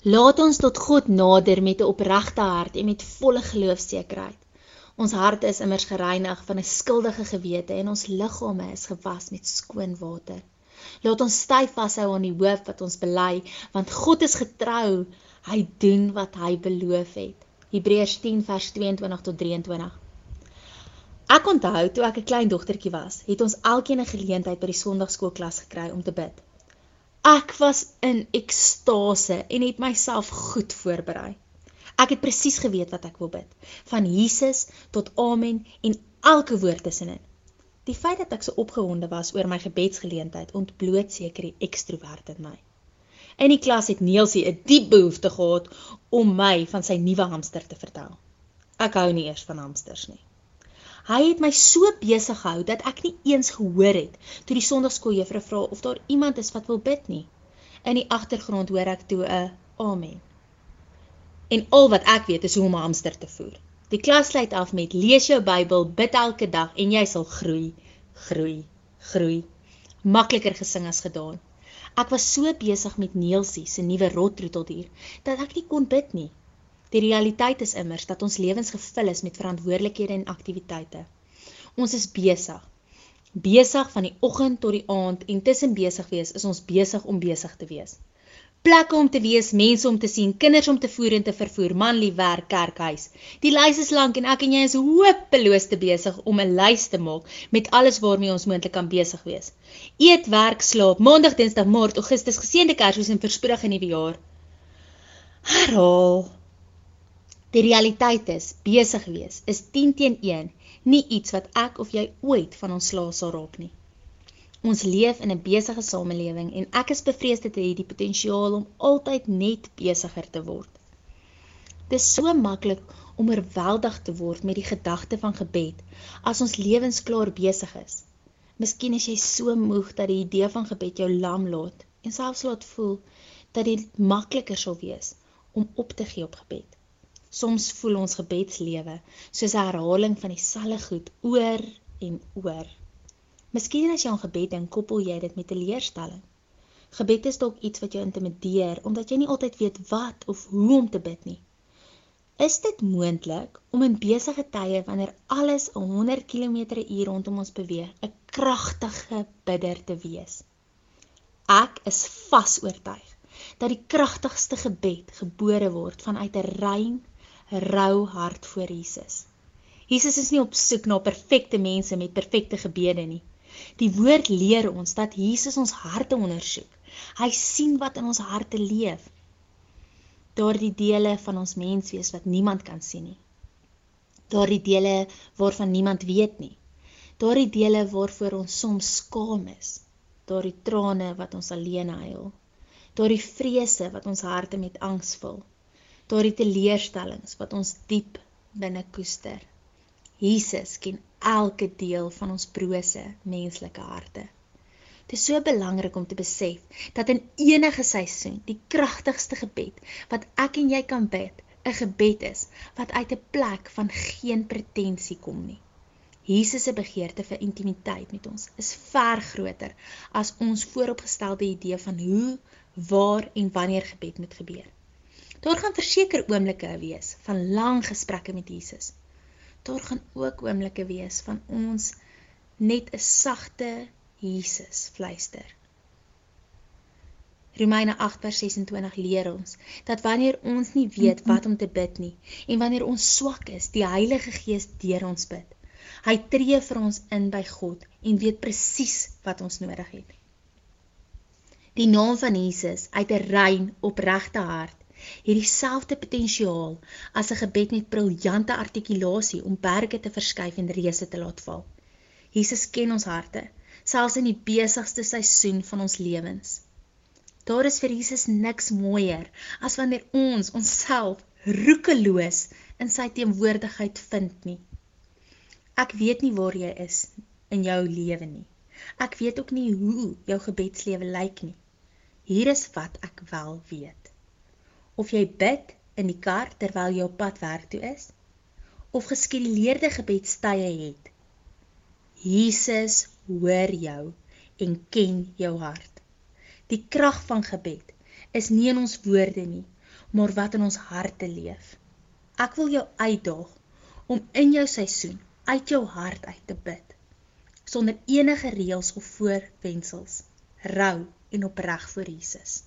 Laat ons tot God nader met 'n opregte hart en met volle geloofsekerheid. Ons harte is immers gereinig van 'n skuldige gewete en ons liggame is gewas met skoon water. Laat ons styf vashou aan die hoop wat ons bely, want God is getrou. Hy doen wat hy beloof het. Hebreërs 10 vers 22 tot 23. Ek onthou toe ek 'n klein dogtertjie was, het ons elkeen 'n geleentheid by die Sondagskoolklas gekry om te bid. Ek was in ekstase en het myself goed voorberei. Ek het presies geweet wat ek wil bid, van Jesus tot Amen en elke woord tussenin. Die feit dat ek so opgewonde was oor my gebedsgeleentheid ontbloot seker die ekstrovert in my. In die klas het Neelsie 'n diep behoefte gehad om my van sy nuwe hamster te vertel. Ek hou nie eers van hamsters nie. Hy het my so besig gehou dat ek nie eens gehoor het toe die sonndagskooljuffrou vra of daar iemand is wat wil bid nie. In die agtergrond hoor ek toe 'n amen. En al wat ek weet is hoe om 'n hamster te voer. Die klas sluit af met lees jou Bybel, bid elke dag en jy sal groei, groei, groei. Makliker gesing as gedaan. Ek was so besig met Neelsie se nuwe rotroeteldier dat ek nie kon bid nie. Die realiteit is immers dat ons lewens gevul is met verantwoordelikhede en aktiwiteite. Ons is besig. Besig van die oggend tot die aand en tussen besig wees is ons besig om besig te wees. Plekke om te wees, mense om te sien, kinders om te voer en te vervoer, man lief werk, kerk, huis. Die lys is lank en ek en jy is hopeloos te besig om 'n lys te maak met alles waarmee ons moontlik kan besig wees. Eet, werk, slaap, maandag, dinsdag, maart, augustus, geseënde Kersfees en verspreide nuwe jaar. Herhaal. Die realiteit is, besig wees is 10 teen 1, nie iets wat ek of jy ooit van ons slaas sal raak nie. Ons leef in 'n besige samelewing en ek is bevrees dit het die potensiaal om altyd net besiger te word. Dit is so maklik om oorweldig te word met die gedagte van gebed as ons lewens klaar besig is. Miskien is jy so moeg dat die idee van gebed jou lam laat en selfs laat voel dat dit makliker sal wees om op te gee op gebed. Soms voel ons gebedslewe soos 'n herhaling van dieselfde goed oor en oor. Miskien as jy aan gebed dink, koppel jy dit met 'n leerstelling. Gebed is dalk iets wat jou intimideer omdat jy nie altyd weet wat of hoe om te bid nie. Is dit moontlik om in besige tye wanneer alles 100 km/h rondom ons beweeg, 'n kragtige bidder te wees? Ek is vas oortuig dat die kragtigste gebed gebore word vanuit 'n rein rou hart voor Jesus. Jesus is nie op soek na perfekte mense met perfekte gebede nie. Die woord leer ons dat Jesus ons harte ondersoek. Hy sien wat in ons harte leef. Daardie dele van ons menswees wat niemand kan sien nie. Daardie dele waarvan niemand weet nie. Daardie dele waarvoor ons soms skaam is. Daardie trane wat ons alleen huil. Daardie vrese wat ons harte met angs vul daardie teleurstellings wat ons diep binne koester. Jesus ken elke deel van ons brose menslike harte. Dit is so belangrik om te besef dat in enige seisoen die kragtigste gebed wat ek en jy kan bid, 'n gebed is wat uit 'n plek van geen pretensie kom nie. Jesus se begeerte vir intimiteit met ons is ver groter as ons vooropgestelde idee van hoe, waar en wanneer gebed moet gebeur. Daar gaan verseker oomblikke wees van lang gesprekke met Jesus. Daar gaan ook oomblikke wees van ons net 'n sagte Jesus fluister. Romeine 8:26 leer ons dat wanneer ons nie weet wat om te bid nie en wanneer ons swak is, die Heilige Gees deur ons bid. Hy tree vir ons in by God en weet presies wat ons nodig het. Die naam van Jesus uit 'n rein, opregte hart het dieselfde potensiaal as 'n gebed met briljante artikulasie om berge te verskuif en reëse te laat val. Jesus ken ons harte, selfs in die besigste seisoen van ons lewens. Daar is vir Jesus niks mooier as wanneer ons onsself roekeloos in sy teenwoordigheid vind nie. Ek weet nie waar jy is in jou lewe nie. Ek weet ook nie hoe jou gebedslewe lyk nie. Hier is wat ek wel weet of jy bid in die kar terwyl jy op pad werk toe is of geskeduleerde gebedstye het. Jesus hoor jou en ken jou hart. Die krag van gebed is nie in ons woorde nie, maar wat in ons harte leef. Ek wil jou uitdaag om in jou seisoen uit jou hart uit te bid, sonder enige reëls of voorwensels, rou en opreg voor Jesus.